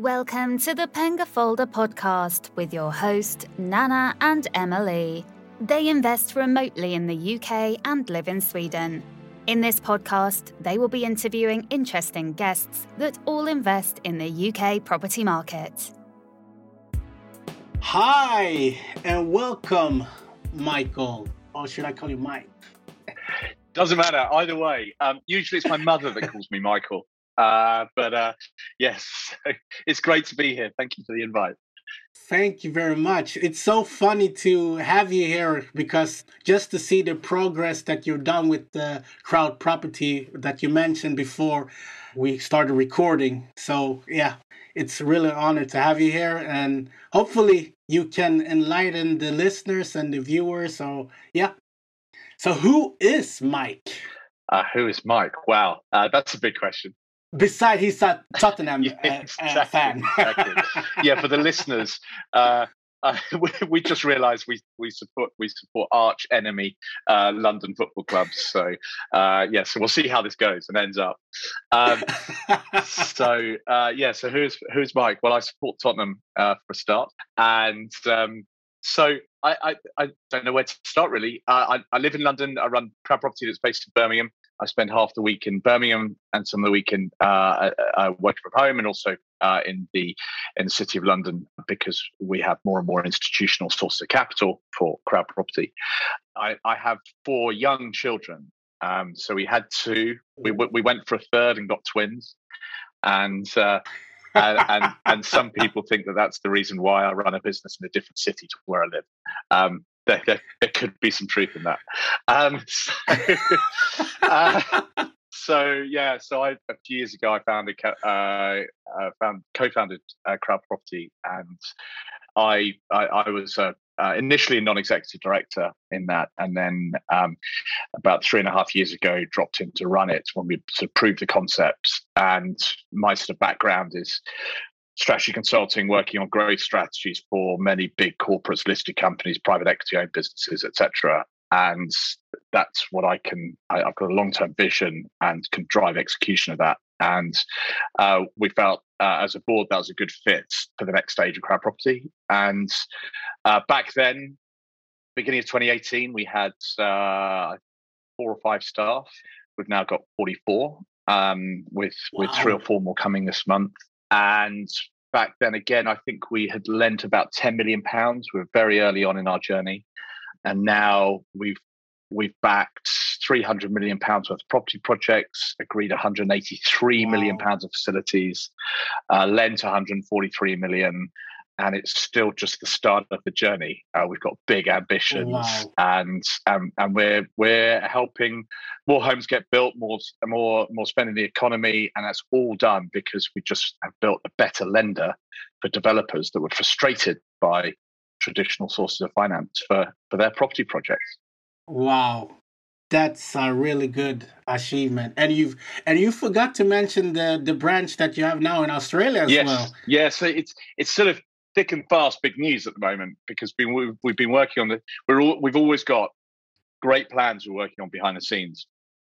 Welcome to the Penga Folder podcast with your host, Nana and Emily. They invest remotely in the UK and live in Sweden. In this podcast, they will be interviewing interesting guests that all invest in the UK property market. Hi, and welcome, Michael. Or should I call you Mike? Doesn't matter either way. Um, usually, it's my mother that calls me Michael. Uh, but uh, yes, it's great to be here. Thank you for the invite. Thank you very much. It's so funny to have you here because just to see the progress that you've done with the crowd property that you mentioned before we started recording. So, yeah, it's really an honor to have you here and hopefully you can enlighten the listeners and the viewers. So, yeah. So, who is Mike? Uh, who is Mike? Wow, uh, that's a big question. Besides, he's a Tottenham yeah, uh, exactly, fan. exactly. Yeah, for the listeners, uh, uh, we, we, just realised we we support we support arch enemy uh, London football clubs. So uh, yeah, so we'll see how this goes and ends up. Um, so uh, yeah, so who's who's Mike? Well, I support Tottenham uh, for a start, and um, so I, I, I don't know where to start really. I I live in London. I run Crowd Property that's based in Birmingham. I spend half the week in Birmingham and some of the week in uh, uh, uh, working from home, and also uh, in the in the city of London because we have more and more institutional sources of capital for crowd property. I, I have four young children, um, so we had two. We we went for a third and got twins, and. Uh, and, and, and some people think that that's the reason why I run a business in a different city to where I live. Um, there, there, there, could be some truth in that. Um, so, uh, so, yeah, so I, a few years ago I founded, uh, uh, found co-founded uh, Crowd Property, and I I, I was uh, uh, initially a non-executive director in that, and then um, about three and a half years ago dropped in to run it when we sort of proved the concept. And my sort of background is strategy consulting, working on growth strategies for many big corporates, listed companies, private equity owned businesses, etc. And that's what I can. I, have got a long term vision and can drive execution of that. And uh, we felt uh, as a board that was a good fit for the next stage of crowd property. And uh, back then, beginning of 2018, we had uh, four or five staff. We've now got 44, um, with wow. with three or four more coming this month. And back then, again, I think we had lent about 10 million pounds. We are very early on in our journey, and now we've we've backed 300 million pounds worth of property projects, agreed 183 wow. million pounds of facilities, uh, lent 143 million, and it's still just the start of the journey. Uh, we've got big ambitions, wow. and um, and we're we're helping more homes get built, more more more spending in the economy, and that's all done because we just have built a better lender for developers that were frustrated by traditional sources of finance for for their property projects. Wow, that's a really good achievement. And you've and you forgot to mention the the branch that you have now in Australia as yes. well. Yes, so it's it's sort of thick and fast big news at the moment because we've, we've been working on the we're all, we've always got great plans we're working on behind the scenes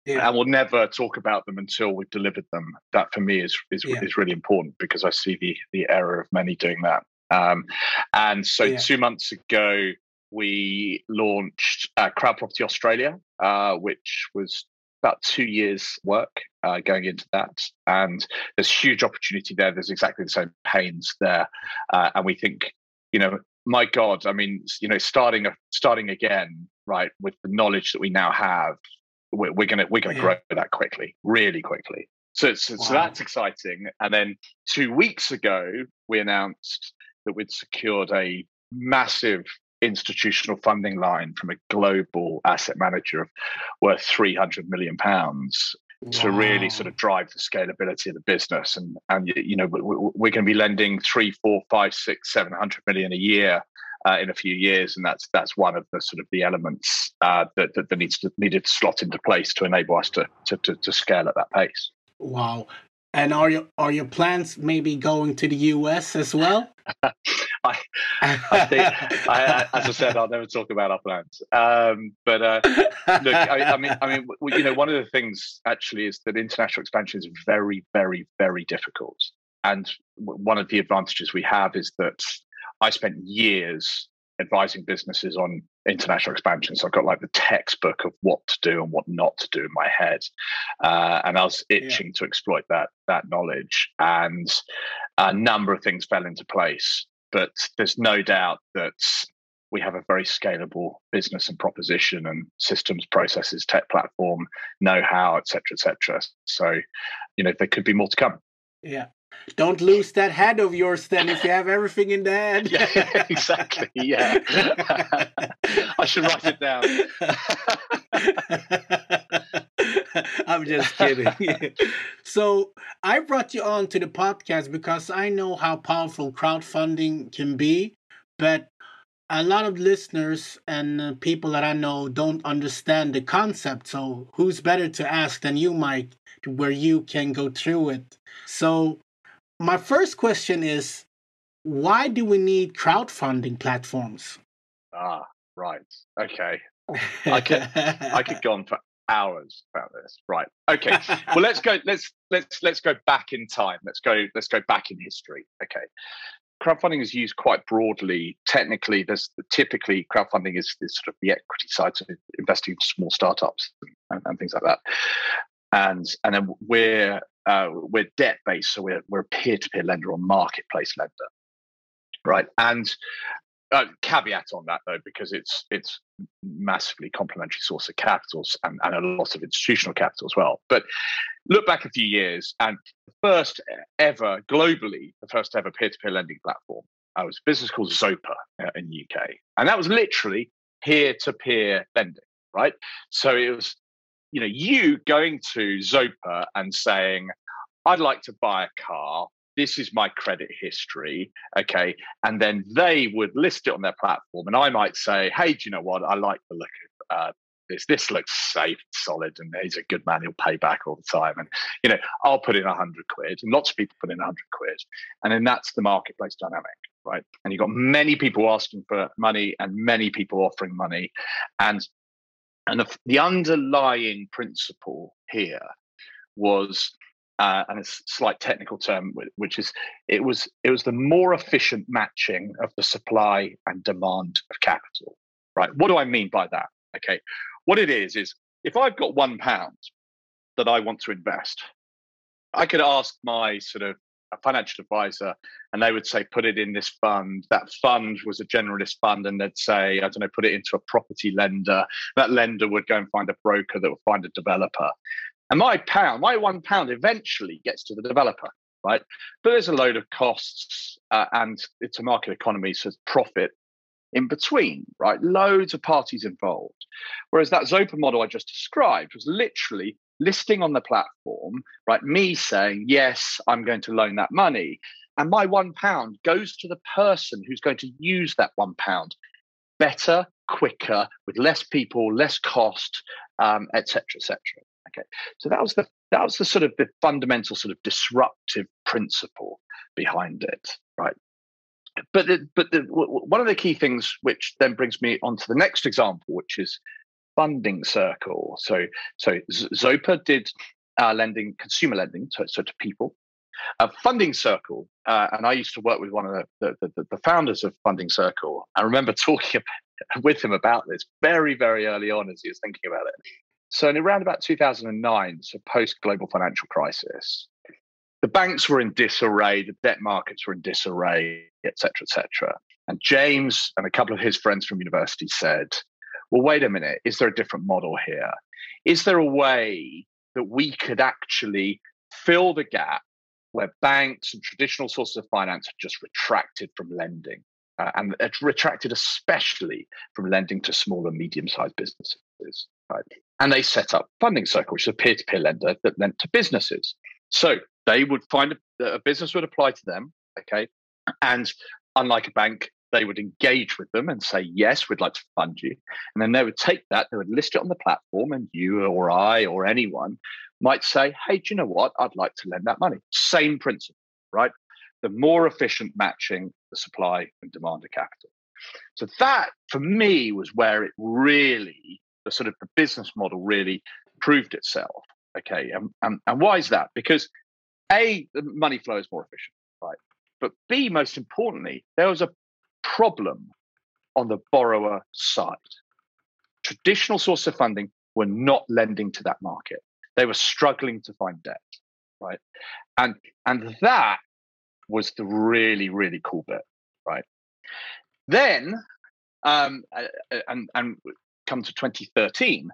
yeah. and we'll never talk about them until we've delivered them that for me is is, yeah. is really important because i see the the error of many doing that um, and so yeah. two months ago we launched uh, crowd property australia uh, which was about two years work uh, going into that and there's huge opportunity there there's exactly the same pains there uh, and we think you know my god i mean you know starting a starting again right with the knowledge that we now have we're, we're gonna we're gonna yeah. grow that quickly really quickly so, so, wow. so that's exciting and then two weeks ago we announced that we'd secured a massive institutional funding line from a global asset manager of worth 300 million pounds wow. to really sort of drive the scalability of the business and and you know we're going to be lending three four five six seven hundred million a year uh, in a few years, and that's that's one of the sort of the elements uh, that, that, that needs to needed to slot into place to enable us to, to to, to scale at that pace. Wow! And are your are your plans maybe going to the US as well? I, I think, I, as I said, I'll never talk about our plans. Um, but uh, look, I, I, mean, I mean, you know, one of the things actually is that international expansion is very, very, very difficult. and one of the advantages we have is that I spent years advising businesses on international expansion. So I've got like the textbook of what to do and what not to do in my head, uh, and I was itching yeah. to exploit that that knowledge. And a number of things fell into place. But there's no doubt that we have a very scalable business and proposition and systems, processes, tech platform, know-how, etc., etc. So, you know, there could be more to come. Yeah. Don't lose that head of yours then if you have everything in the head. yeah, exactly. Yeah. I should write it down. I'm just kidding. so I brought you on to the podcast because I know how powerful crowdfunding can be, but a lot of listeners and uh, people that I know don't understand the concept. So who's better to ask than you, Mike, where you can go through it? So my first question is why do we need crowdfunding platforms? Ah, right. Okay. I could I could go on for hours about this. Right. Okay. well, let's go. Let's let's let's go back in time. Let's go. Let's go back in history. Okay. Crowdfunding is used quite broadly. Technically, there's typically crowdfunding is, is sort of the equity side, of investing in small startups and, and things like that. And and then we're uh, we're debt based, so we're we're a peer to peer lender or marketplace lender, right? And uh, caveat on that though, because it's it's massively complementary source of capitals and, and a lot of institutional capital as well. But look back a few years, and the first ever globally, the first ever peer to peer lending platform uh, was a business called Zopa uh, in the UK, and that was literally peer to peer lending, right? So it was you know, you going to Zopa and saying, I'd like to buy a car. This is my credit history. Okay. And then they would list it on their platform. And I might say, hey, do you know what? I like the look of uh, this. This looks safe, solid, and he's a good man. He'll pay back all the time. And, you know, I'll put in a hundred quid. And lots of people put in a hundred quid. And then that's the marketplace dynamic right? And you've got many people asking for money and many people offering money. And and the, the underlying principle here was, uh, and it's a slight technical term, which is it was it was the more efficient matching of the supply and demand of capital. Right? What do I mean by that? Okay, what it is is if I've got one pound that I want to invest, I could ask my sort of a financial advisor and they would say put it in this fund that fund was a generalist fund and they'd say i don't know put it into a property lender that lender would go and find a broker that would find a developer and my pound my one pound eventually gets to the developer right but there's a load of costs uh, and it's a market economy so profit in between, right? Loads of parties involved. Whereas that Zopa model I just described was literally listing on the platform, right? Me saying, yes, I'm going to loan that money. And my one pound goes to the person who's going to use that one pound better, quicker, with less people, less cost, um, etc. et Okay. So that was the that was the sort of the fundamental sort of disruptive principle behind it, right? But the, but the, one of the key things, which then brings me on to the next example, which is funding circle. So so Zopa did uh, lending, consumer lending, so, so to people. A funding circle, uh, and I used to work with one of the, the, the, the founders of Funding Circle. I remember talking with him about this very, very early on as he was thinking about it. So, in around about 2009, so post global financial crisis, the banks were in disarray, the debt markets were in disarray, et cetera, et cetera. And James and a couple of his friends from university said, well, wait a minute, is there a different model here? Is there a way that we could actually fill the gap where banks and traditional sources of finance have just retracted from lending? Uh, and it's retracted especially from lending to small and medium sized businesses. And they set up Funding Circle, which is a peer to peer lender that lent to businesses. So they would find a, a business would apply to them, okay? And unlike a bank, they would engage with them and say, Yes, we'd like to fund you. And then they would take that, they would list it on the platform, and you or I or anyone might say, Hey, do you know what? I'd like to lend that money. Same principle, right? The more efficient matching the supply and demand of capital. So that for me was where it really, the sort of the business model really proved itself. Okay. And, and, and why is that? Because A, the money flow is more efficient, right? But B, most importantly, there was a problem on the borrower side. Traditional source of funding were not lending to that market. They were struggling to find debt, right? And and that was the really really cool bit, right? Then, um, and and come to 2013,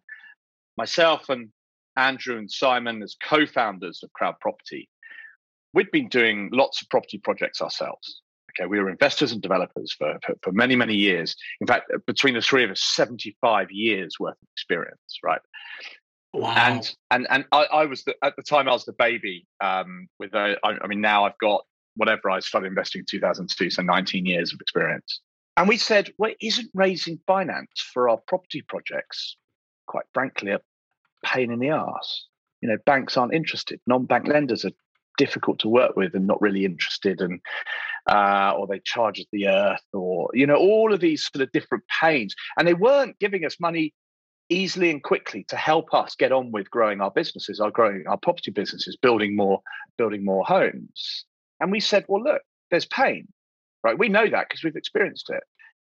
myself and Andrew and Simon as co-founders of Crowd Property, we'd been doing lots of property projects ourselves. Okay, we were investors and developers for, for, for, many, many years. In fact, between the three of us, 75 years worth of experience, right? Wow. And and and I, I was the, at the time I was the baby. Um, with a, I, I mean now I've got whatever I started investing in 2002, so 19 years of experience. And we said, well, isn't raising finance for our property projects, quite frankly, a pain in the ass? You know, banks aren't interested. Non-bank lenders are difficult to work with and not really interested and uh, or they charge the earth or you know all of these sort of different pains and they weren't giving us money easily and quickly to help us get on with growing our businesses our growing our property businesses building more building more homes and we said well look there's pain right we know that because we've experienced it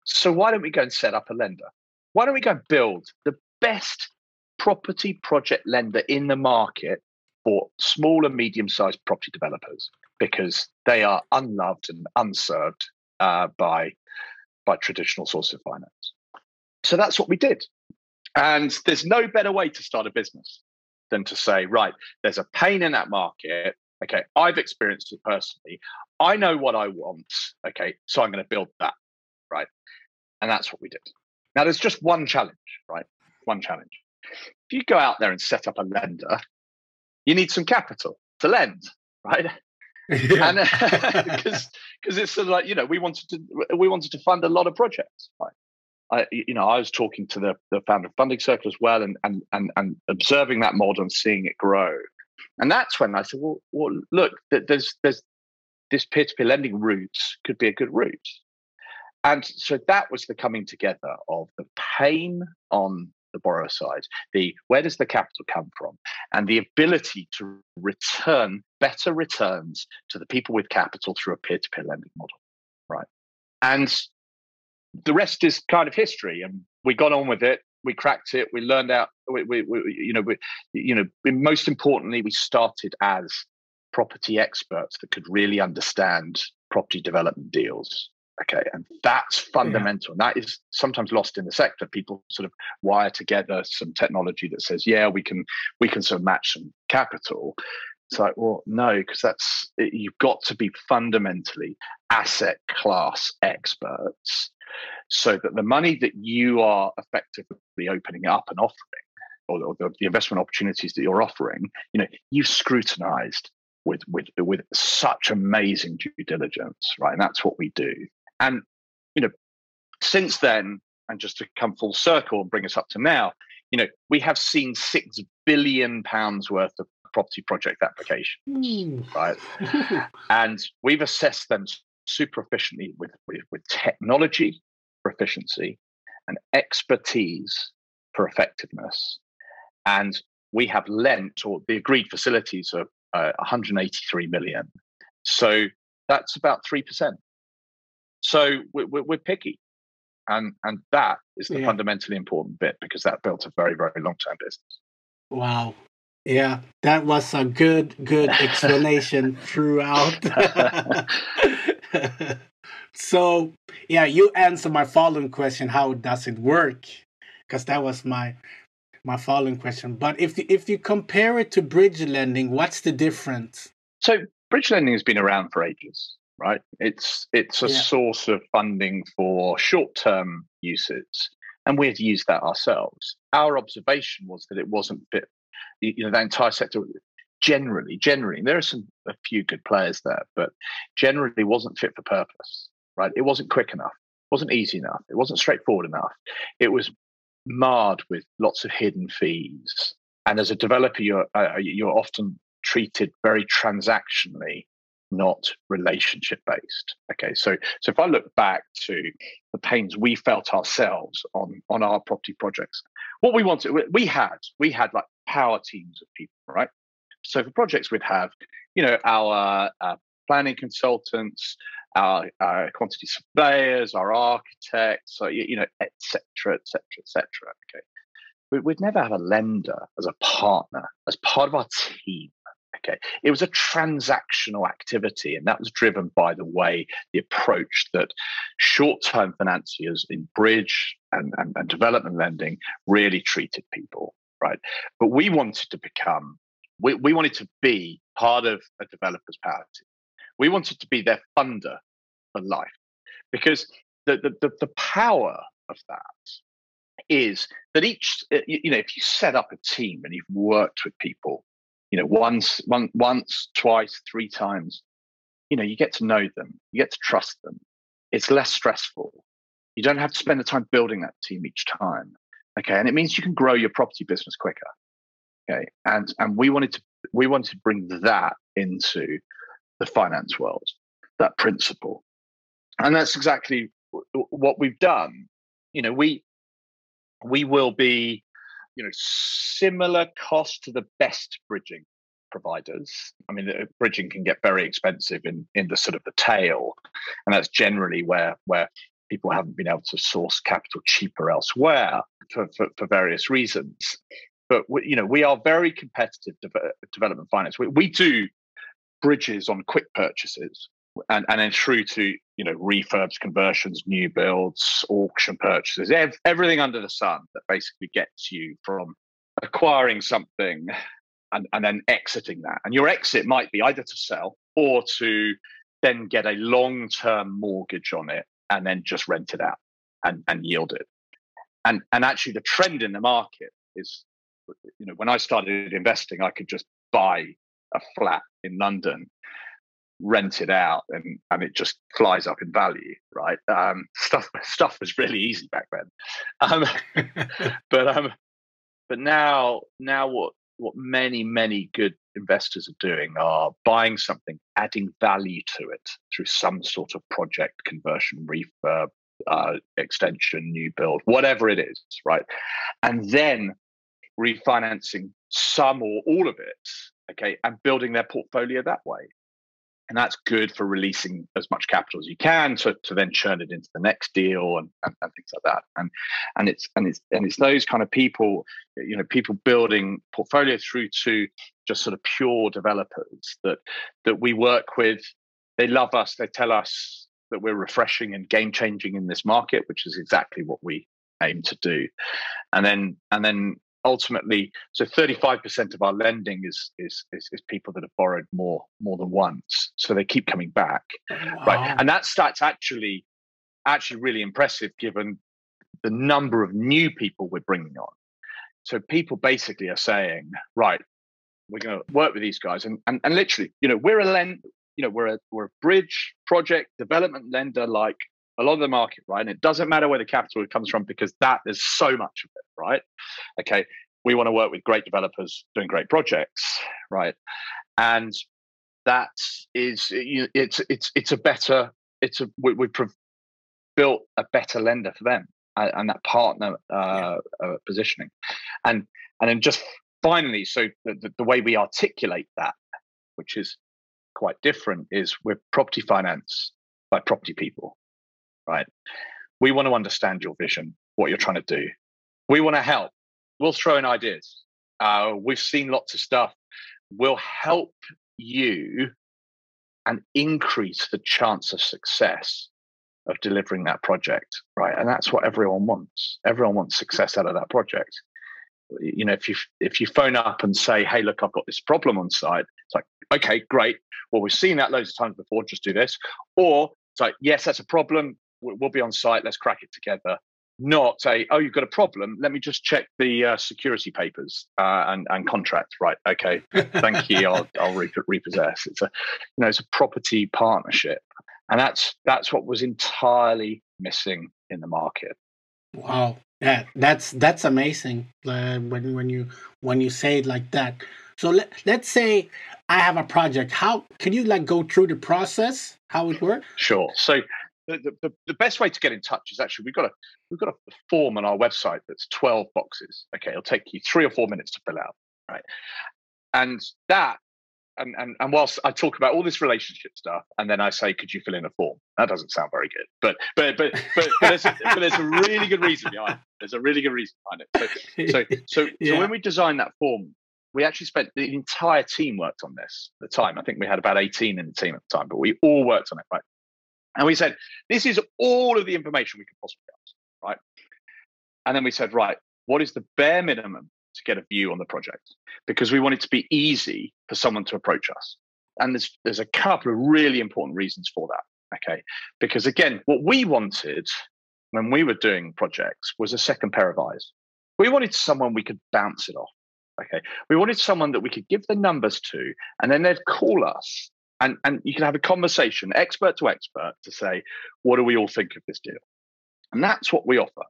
so why don't we go and set up a lender why don't we go and build the best property project lender in the market for small and medium sized property developers because they are unloved and unserved uh, by, by traditional sources of finance. So that's what we did. And there's no better way to start a business than to say, right, there's a pain in that market. Okay, I've experienced it personally. I know what I want. Okay, so I'm going to build that. Right. And that's what we did. Now, there's just one challenge, right? One challenge. If you go out there and set up a lender, you need some capital to lend, right? Yeah. And because uh, because it's sort of like you know we wanted to we wanted to fund a lot of projects, right? I, you know, I was talking to the, the founder of Funding Circle as well, and, and and and observing that model and seeing it grow, and that's when I said, well, well look, there's there's this peer-to-peer lending route could be a good route, and so that was the coming together of the pain on the borrower side, the where does the capital come from, and the ability to return better returns to the people with capital through a peer-to-peer lending model, right? And the rest is kind of history, and we got on with it. We cracked it. We learned out. We, we, we you know, we, you know, most importantly, we started as property experts that could really understand property development deals Okay, and that's fundamental. Yeah. And that is sometimes lost in the sector. People sort of wire together some technology that says, "Yeah, we can we can sort of match some capital." It's like, well, no, because that's you've got to be fundamentally asset class experts, so that the money that you are effectively opening up and offering, or, or the, the investment opportunities that you're offering, you know, you've scrutinized with with with such amazing due diligence, right? And that's what we do. And, you know, since then, and just to come full circle and bring us up to now, you know, we have seen six billion pounds worth of property project applications, mm. right? and we've assessed them super efficiently with, with, with technology for efficiency and expertise for effectiveness. And we have lent, or the agreed facilities are uh, 183 million. So that's about 3% so we're, we're picky. And, and that is the yeah. fundamentally important bit because that built a very, very long term business. Wow. Yeah, that was a good, good explanation throughout. so, yeah, you answer my following question: How does it work? Because that was my my following question. But if if you compare it to bridge lending, what's the difference? So, bridge lending has been around for ages right? It's it's a yeah. source of funding for short-term uses, and we had used that ourselves. Our observation was that it wasn't fit. You know, that entire sector generally, generally, there are some a few good players there, but generally wasn't fit for purpose. Right? It wasn't quick enough. Wasn't easy enough. It wasn't straightforward enough. It was marred with lots of hidden fees. And as a developer, you're uh, you're often treated very transactionally not relationship based. Okay, so so if I look back to the pains we felt ourselves on on our property projects, what we wanted, we had we had like power teams of people, right? So for projects, we'd have, you know, our uh, planning consultants, our, our, quantity surveyors, our architects, so, you, you know, etc., etc., etc. Okay, we, would never have a lender as a partner, as part of our team. Okay, it was a transactional activity, and that was driven by the way the approach that short-term financiers in bridge and, and, and development lending really treated people. Right, but we wanted to become, we, we wanted to be part of a developer's power team. We wanted to be their funder for life. Because the, the, the, the power of that is that each uh, you know if you set up a team and you've worked with people you know once one, once twice three times you know you get to know them you get to trust them it's less stressful. You don't have to spend the time building that team each time okay? And it means you can grow your property business quicker okay. And and we wanted to we wanted to bring that into the finance world that principle. And that's exactly what we've done. You know we we will be you know similar cost to the best bridging providers. I mean bridging can get very expensive in in the sort of the tail. And that's generally where where people haven't been able to source capital cheaper elsewhere for, for, for various reasons but we, you know we are very competitive de- development finance we, we do bridges on quick purchases and, and then through to you know refurbs, conversions, new builds, auction purchases, ev- everything under the sun that basically gets you from acquiring something and, and then exiting that. And your exit might be either to sell or to then get a long term mortgage on it and then just rent it out and, and yield it. And and actually the trend in the market is you know when I started investing I could just buy a flat in London rent it out and and it just flies up in value right? Um, stuff stuff was really easy back then. Um, but um but now now what what many many good investors are doing are buying something adding value to it through some sort of project conversion refurb uh, extension new build whatever it is right? And then refinancing some or all of it okay and building their portfolio that way. And that's good for releasing as much capital as you can to, to then churn it into the next deal and, and, and, things like that. And and it's and it's and it's those kind of people you know people building portfolio through to just sort of pure developers that that we work with. They love us. They tell us that we're refreshing and game changing in this market which is exactly what we aim to do. And then and then ultimately, so 35% of our lending is, is, is is people that have borrowed more more than once, so they keep coming back, wow. right? And that starts actually actually really impressive given the number of new people we're bringing on. So people basically are saying, right, we're going to work with these guys, and and, and literally, you know, we're a lend, you know, we're a we're a bridge project development lender like a lot of the market, right? And it doesn't matter where the capital comes from because that there's so much of it, right? Okay, we want to work with great developers doing great projects, right? And that is it's it's it's a better it's a we, have built a better lender for them and, and that partner uh, yeah. uh, positioning, and and then just finally, so the, the way we articulate that, which is quite different, is we're property finance by property people right? We want to understand your vision, what you're trying to do. We want to help. We'll throw in ideas. Uh, we've seen lots of stuff. We'll help you and increase the chance of success of delivering that project, right? And that's what everyone wants. Everyone wants success out of that project. You know, if you if you phone up and say, "Hey, look, I've got this problem on site," it's like, "Okay, great. Well, we've seen that loads of times before. Just do this." Or it's like, "Yes, that's a problem we'll be on site. Let's crack it together. Not a oh, you've got a problem. Let me just check the uh, security papers uh, and and contract. Right? Okay. Thank you. I'll I'll repossess. It's a you know it's a property partnership, and that's that's what was entirely missing in the market. Wow. Yeah, that's that's amazing. Uh, when when you when you say it like that. So let let's say I have a project. How can you like go through the process? How it works? Sure. So the, the, the, best way to get in touch is actually we've got a we've got a form on our website that's 12 boxes okay it'll take you three or four minutes to fill out right and that and, and and whilst I talk about all this relationship stuff, and then I say, "Could you fill in a form?" That doesn't sound very good, but but but but, but, there's, a, but there's a really good reason behind it. There's a really good reason behind it. So so so, yeah. so when we designed that form, we actually spent the entire team worked on this at the time. I think we had about 18 in the team at the time, but we all worked on it, right? And we said, this is all of the information we could possibly get, right? And then we said, right, what is the bare minimum to get a view on the project? Because we want it to be easy for someone to approach us. And there's there's a couple of really important reasons for that. Okay. Because again, what we wanted when we were doing projects was a second pair of eyes. We wanted someone we could bounce it off. Okay. We wanted someone that we could give the numbers to, and then they'd call us and, and you can have a conversation, expert to expert, to say, what do we all think of this deal? And that's what we offer.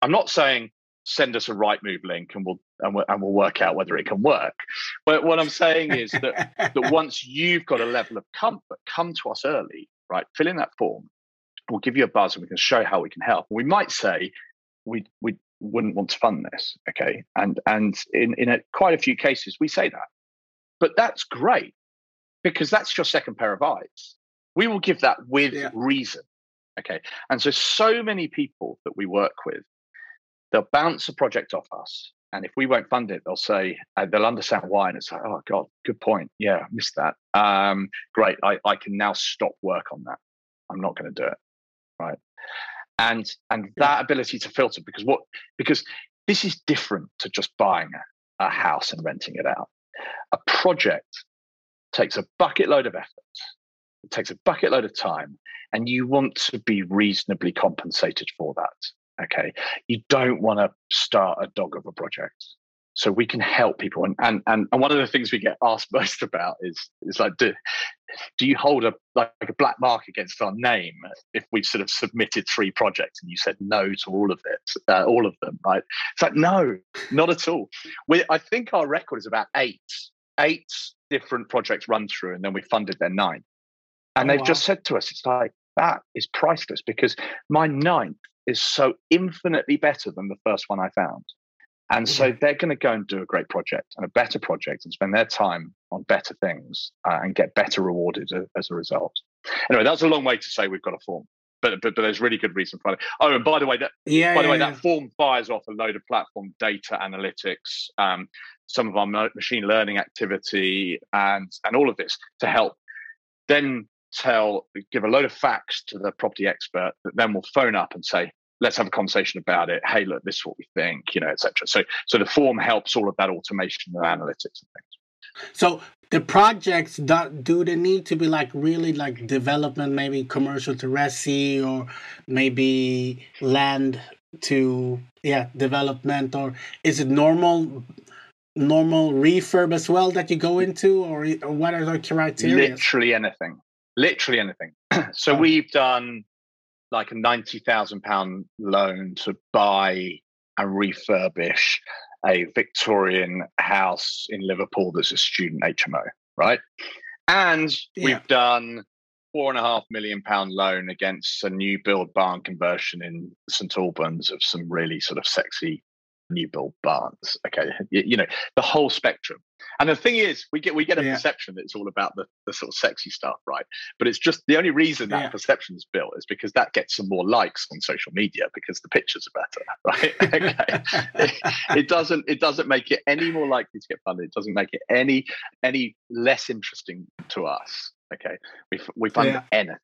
I'm not saying send us a Rightmove link and we'll and we'll, and we'll work out whether it can work. But what I'm saying is that that once you've got a level of comfort, come to us early, right? Fill in that form. We'll give you a buzz and we can show how we can help. We might say we we wouldn't want to fund this, okay? And and in in a, quite a few cases we say that, but that's great because that's your second pair of eyes. We will give that with yeah. reason. Okay. And so, so many people that we work with, they'll bounce a project off us. And if we won't fund it, they'll say, uh, they'll understand why. And it's like, oh, God, good point. Yeah, I missed that. Um, great. I, I can now stop work on that. I'm not going to do it. Right. And and that ability to filter because what because this is different to just buying a, a house and renting it out. A project takes a bucket load of effort, it takes a bucket load of time, and you want to be reasonably compensated for that. Okay. You don't want to start a dog of a project. So we can help people. And, and and and one of the things we get asked most about is is like do, do you hold a like a black mark against our name if we've sort of submitted three projects and you said no to all of it, uh, all of them, right? It's like no, not at all. We I think our record is about eight eight different projects run through, and then we funded their nine. And oh, they've wow. just said to us, it's like, that is priceless because my ninth is so infinitely better than the first one I found. And so they're going to go and do a great project and a better project and spend their time on better things uh, and get better rewarded a, as a result. Anyway, that's a long way to say we've got a form, but but, but there's really good reason for it. Oh, and by the way, that yeah, by the way, yeah. that form fires off a load of platform data analytics. Um, some of our machine learning activity and and all of this to help then tell give a load of facts to the property expert that then will phone up and say let's have a conversation about it. Hey look this is what we think you know etc so so the form helps all of that automation and analytics and things. So the projects do they need to be like really like development maybe commercial to resi or maybe land to yeah development or is it normal normal refurb as well that you go into, or, or what are the criteria? Literally anything. Literally anything. so oh. we've done like a ninety thousand pound loan to buy and refurbish a Victorian house in Liverpool that's a student HMO, right? And yeah. we've done four and a half million pound loan against a new build barn conversion in St Albans of some really sort of sexy new build barns. Okay, you, you, know the whole spectrum. And the thing is, we get we get a yeah. perception that it's all about the, the sort of sexy stuff, right? But it's just the only reason that yeah. perception is built is because that gets some more likes on social media because the pictures are better, right? okay, it, it, doesn't it doesn't make it any more likely to get funded. It doesn't make it any any less interesting to us. Okay, we we fund yeah. anything.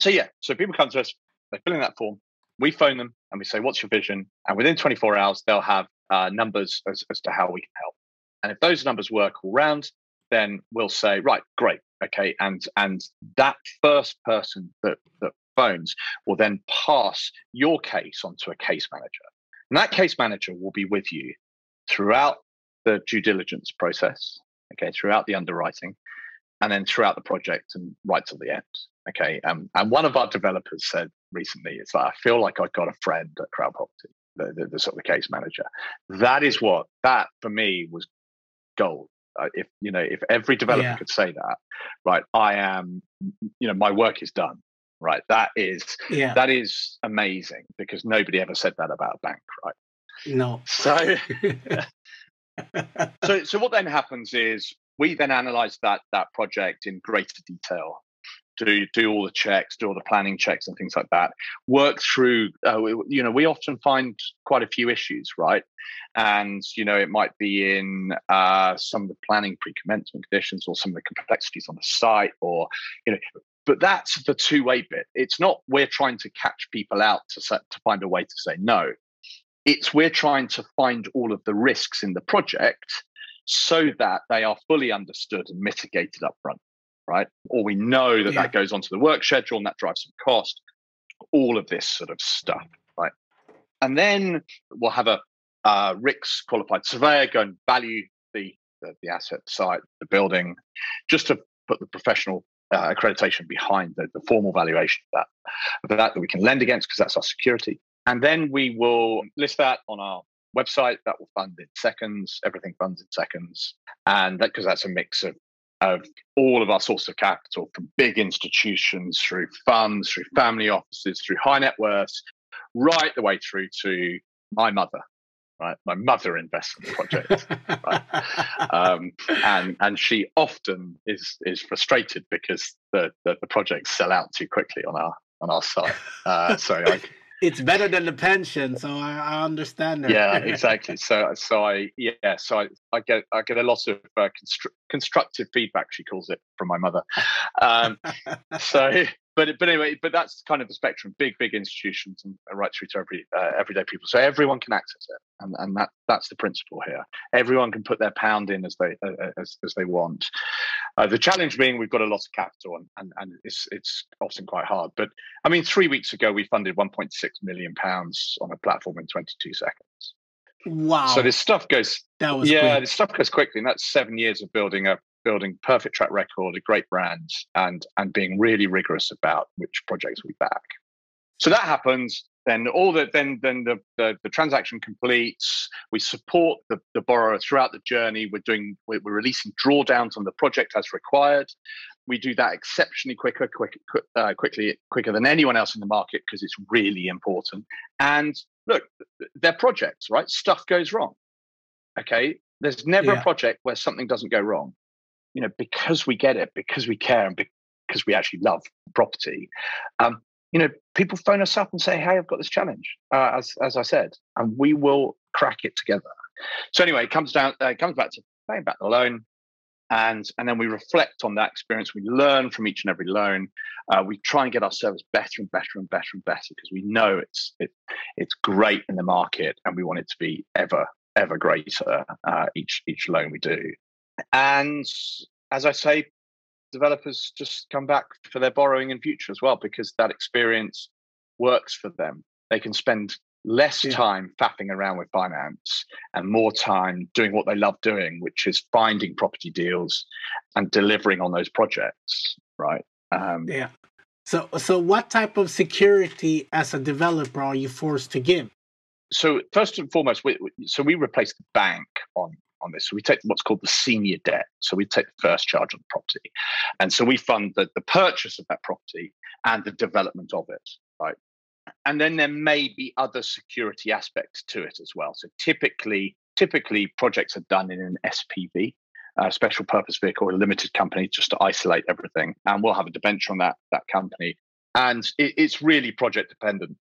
So yeah, so people come to us, they fill in that form, we phone them and we say, "What's your vision?" And within 24 hours, they'll have uh, numbers as, as to how we can help. And if those numbers work all round, then we'll say, "Right, great, okay." And and that first person that that phones will then pass your case onto a case manager, and that case manager will be with you throughout the due diligence process, okay, throughout the underwriting, and then throughout the project and right till the end. Okay. Um, and one of our developers said recently, it's like, I feel like I've got a friend at Crowd Property, the, the, the sort of the case manager. That is what, that for me was gold. Uh, if, you know, if every developer yeah. could say that, right, I am, you know, my work is done. Right. That is, yeah. that is amazing because nobody ever said that about a bank. Right. No. So, so, so what then happens is we then analyze that that project in greater detail do do all the checks, do all the planning checks and things like that. Work through, uh, you know, we often find quite a few issues, right? And you know, it might be in uh, some of the planning pre-commencement conditions, or some of the complexities on the site, or you know. But that's the two-way bit. It's not we're trying to catch people out to set, to find a way to say no. It's we're trying to find all of the risks in the project so that they are fully understood and mitigated up front right? Or we know that yeah. that goes onto the work schedule and that drives some cost, all of this sort of stuff, right? And then we'll have a uh, RICS qualified surveyor go and value the, the, the asset site, the building, just to put the professional uh, accreditation behind the, the formal valuation of that, of that that we can lend against because that's our security. And then we will list that on our website that will fund in seconds. Everything funds in seconds, and that because that's a mix of of all of our sources of capital from big institutions through funds, through family offices, through high net worths, right the way through to my mother, right? My mother invests in the project, right? Um, and and she often is is frustrated because the, the, the projects sell out too quickly on our on our site. Uh, so I, it's better than the pension, so I, I understand that. Yeah, exactly. So, so I yeah, so I, I get I get a lot of uh, constru- constructive feedback. She calls it from my mother. Um, so but but anyway, but that's kind of the spectrum. Big big institutions and right through to every uh, everyday people. So everyone can access it, and and that that's the principle here. Everyone can put their pound in as they uh, uh, as as they want. Uh, the challenge being we've got a lot of capital, and and and it's it's often quite hard. But I mean, three weeks ago we funded 1.6 million pounds on a platform in 22 seconds. Wow! So this stuff goes. That was yeah, quick. this stuff goes quickly, and that's seven years of building a building perfect track record, a great brand, and and being really rigorous about which projects we back. So that happens. Then all the then then the, the, the transaction completes. We support the, the borrower throughout the journey. We're doing we're, we're releasing drawdowns on the project as required. We do that exceptionally quicker, quick, uh, quickly, quicker than anyone else in the market because it's really important. And look, they're projects, right? Stuff goes wrong. Okay, there's never yeah. a project where something doesn't go wrong you know, because we get it, because we care, and because we actually love property, um, you know, people phone us up and say, "Hey, I've got this challenge," uh, as as I said, and we will crack it together. So anyway, it comes down, uh, it comes back to paying back the loan, and and then we reflect on that experience. We learn from each and every loan. Uh, we try and get our service better and better and better and better because we know it's it, it's great in the market, and we want it to be ever ever greater uh, each each loan we do. And as I say, developers just come back for their borrowing in future as well because that experience works for them. They can spend less yeah. time faffing around with finance and more time doing what they love doing, which is finding property deals and delivering on those projects. Right. Um, yeah. So, so what type of security as a developer are you forced to give? So, first and foremost, we, so we replace the bank on on this. So we take what's called the senior debt. So we take the first charge on the property. And so we fund the, the purchase of that property and the development of it, right? And then there may be other security aspects to it as well. So typically, typically projects are done in an SPV, a special purpose vehicle, a limited company, just to isolate everything. And we'll have a debenture on that that company. And it, it's really project dependent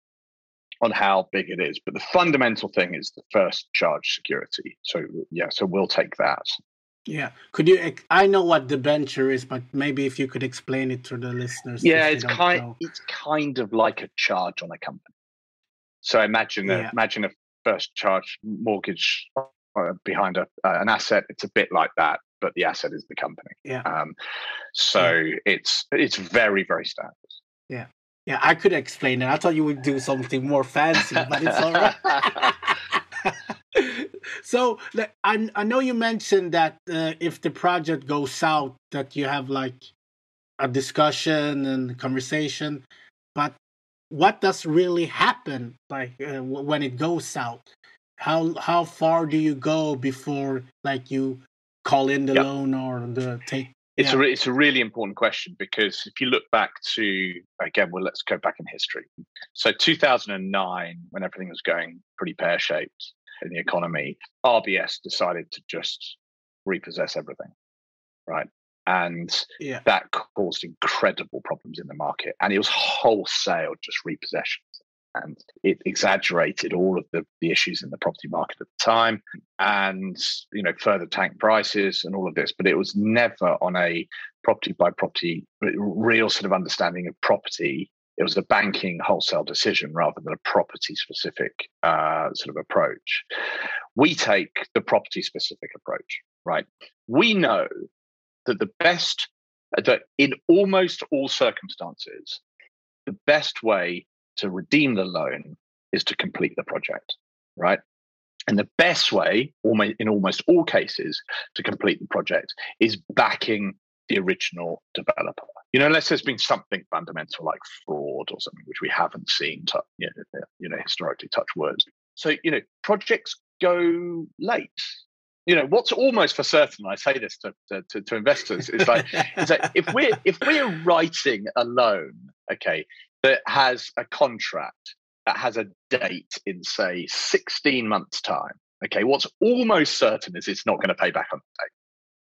on how big it is. But the fundamental thing is the first charge security. So yeah, so we'll take that. Yeah. Could you? I know what debenture is, but maybe if you could explain it to the listeners. Yeah, it's kind. Know. It's kind of like a charge on a company. So imagine a, imagine a first charge mortgage uh, behind a, uh, an asset. It's a bit like that, but the asset is the company. Yeah. Um, so yeah. it's it's very very standard. Yeah. Yeah, I could explain it. I thought you would do something more fancy, but it's all right. so I, I know you mentioned that uh, if the project goes south, that you have like a discussion and conversation, but what does really happen like uh, when it goes south? How how far do you go before like you call in the yep. loan or the take it's yeah. a it's a really important question because if you look back to again, well, let's go back in history. So 2009, when everything was going pretty pear shaped in the economy, RBS decided to just repossess everything. right? And yeah. that caused incredible problems in the market. And it was wholesale just repossessions. And it exaggerated all of the, the issues in the property market at the time and, you know, further tank prices and all of this. But it was never on a property by property, real sort of understanding of property it was a banking wholesale decision rather than a property specific uh, sort of approach. We take the property specific approach, right? We know that the best, that in almost all circumstances, the best way to redeem the loan is to complete the project, right? And the best way, in almost all cases, to complete the project is backing the original developer. You know, unless there's been something fundamental like fraud or something which we haven't seen, to, you, know, uh, you know, historically touch words. So, you know, projects go late. You know, what's almost for certain, I say this to, to, to investors, is like, is that if we're if we're writing a loan, okay, that has a contract that has a date in say 16 months time okay what's almost certain is it's not going to pay back on the date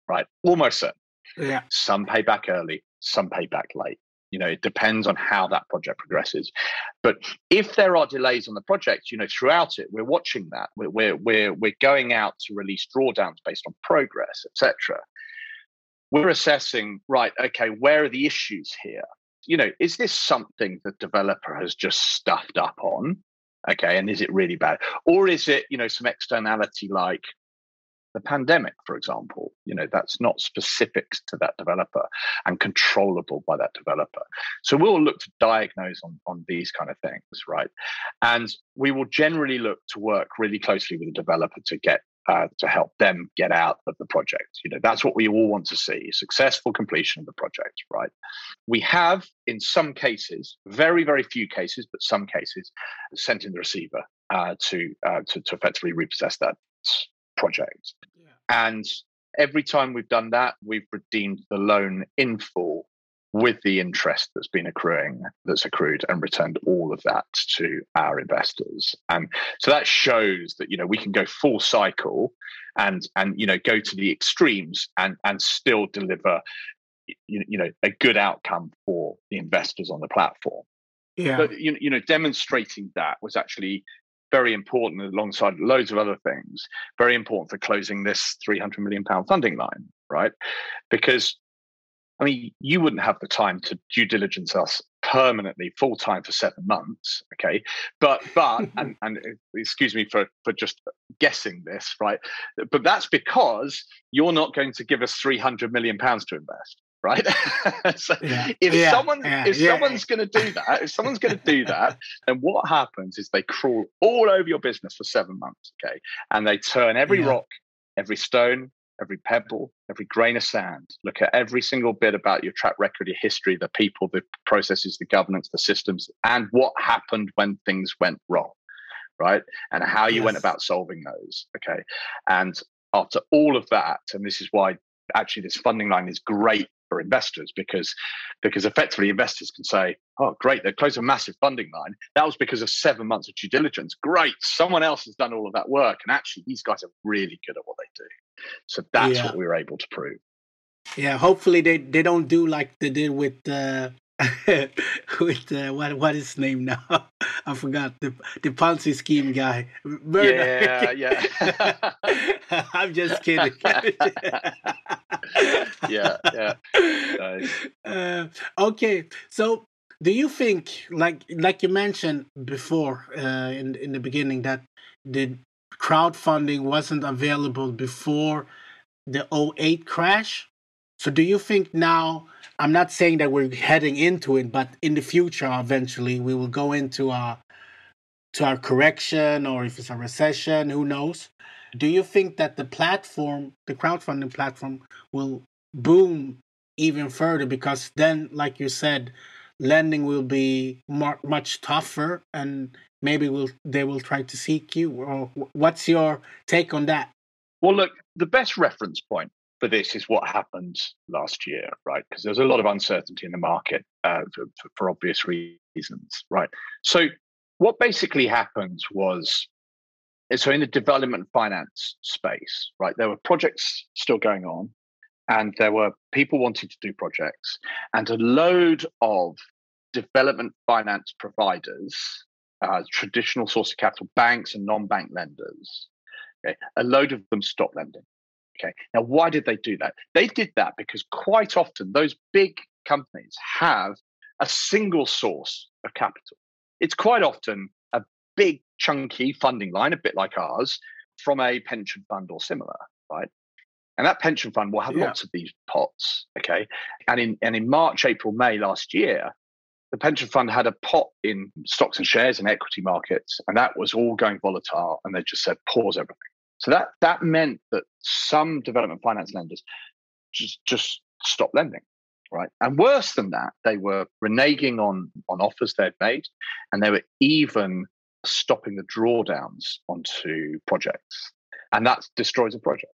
right almost certain yeah. Some pay back early, some pay back late. You know, it depends on how that project progresses. But if there are delays on the project, you know, throughout it, we're watching that. We're we're we're, we're going out to release drawdowns based on progress, etc. We're assessing, right? Okay, where are the issues here? You know, is this something the developer has just stuffed up on? Okay, and is it really bad, or is it you know some externality like the pandemic, for example, you know, that's not specific to that developer and controllable by that developer. So we'll look to diagnose on, on these kind of things, right? And we will generally look to work really closely with the developer to get uh, to help them get out of the project. You know, that's what we all want to see: successful completion of the project. Right? We have, in some cases, very very few cases, but some cases, sent in the receiver uh, to, uh, to to effectively repossess that project. Yeah. And every time we've done that, we've redeemed the loan in full with the interest that's been accruing, that's accrued, and returned all of that to our investors. And so that shows that you know we can go full cycle, and and you know go to the extremes and and still deliver you, you know a good outcome for the investors on the platform. Yeah. But you, you know, demonstrating that was actually very important alongside loads of other things, very important for closing this 300 million pound funding line, right? Because I mean, you wouldn't have the time to due diligence us permanently full time for seven months, okay? But but and and uh, excuse me for for just guessing this, right? But that's because you're not going to give us 300 million pounds to invest right? so yeah. if yeah. someone yeah. if someone's going to do that, if someone's going to do that, then what happens is they crawl all over your business for seven months, okay, and they turn every rock, every stone, every pebble, every grain of sand. Look at every single bit about your track record, your history, the people, the processes, the governance, the systems, and what happened when things went wrong, right? And how you yes. went about solving those, okay? And after all of that, and this is why actually this funding line is great for investors because because effectively investors can say, oh great, they closed a massive funding line. That was because of seven months of due diligence. Great, someone else has done all of that work, and actually these guys are really good at what they do. So that's yeah. what we were able to prove. Yeah, hopefully they, they don't do like they did with uh, with uh, what what is his name now? I forgot the the Ponzi scheme guy. Murder. Yeah, yeah. I'm just kidding. yeah, yeah. Nice. Uh, okay, so do you think, like like you mentioned before uh, in in the beginning, that the crowdfunding wasn't available before the 08 crash? So do you think now? I'm not saying that we're heading into it, but in the future, eventually, we will go into our to our correction, or if it's a recession, who knows? Do you think that the platform, the crowdfunding platform, will boom even further? Because then, like you said, lending will be much tougher, and maybe will they will try to seek you. Or what's your take on that? Well, look, the best reference point for this is what happened last year, right? Because there's a lot of uncertainty in the market uh, for, for, obvious reasons, right? So what basically happened was, so in the development finance space, right, there were projects still going on. and there were people wanting to do projects, and a load of development finance providers, uh, traditional source of capital, banks and non-bank lenders, okay, a load of them stopped lending. Okay, now why did they do that? They did that because quite often those big companies have a single source of capital. It's quite often a big chunky funding line, a bit like ours, from a pension fund or similar, right? And that pension fund will have yeah. lots of these pots, okay? And in and in March, April, May last year, the pension fund had a pot in stocks and shares and equity markets, and that was all going volatile. And they just said pause everything. So that that meant that some development finance lenders just just stopped lending, right? And worse than that, they were reneging on on offers they'd made, and they were even stopping the drawdowns onto projects, and that destroys a project.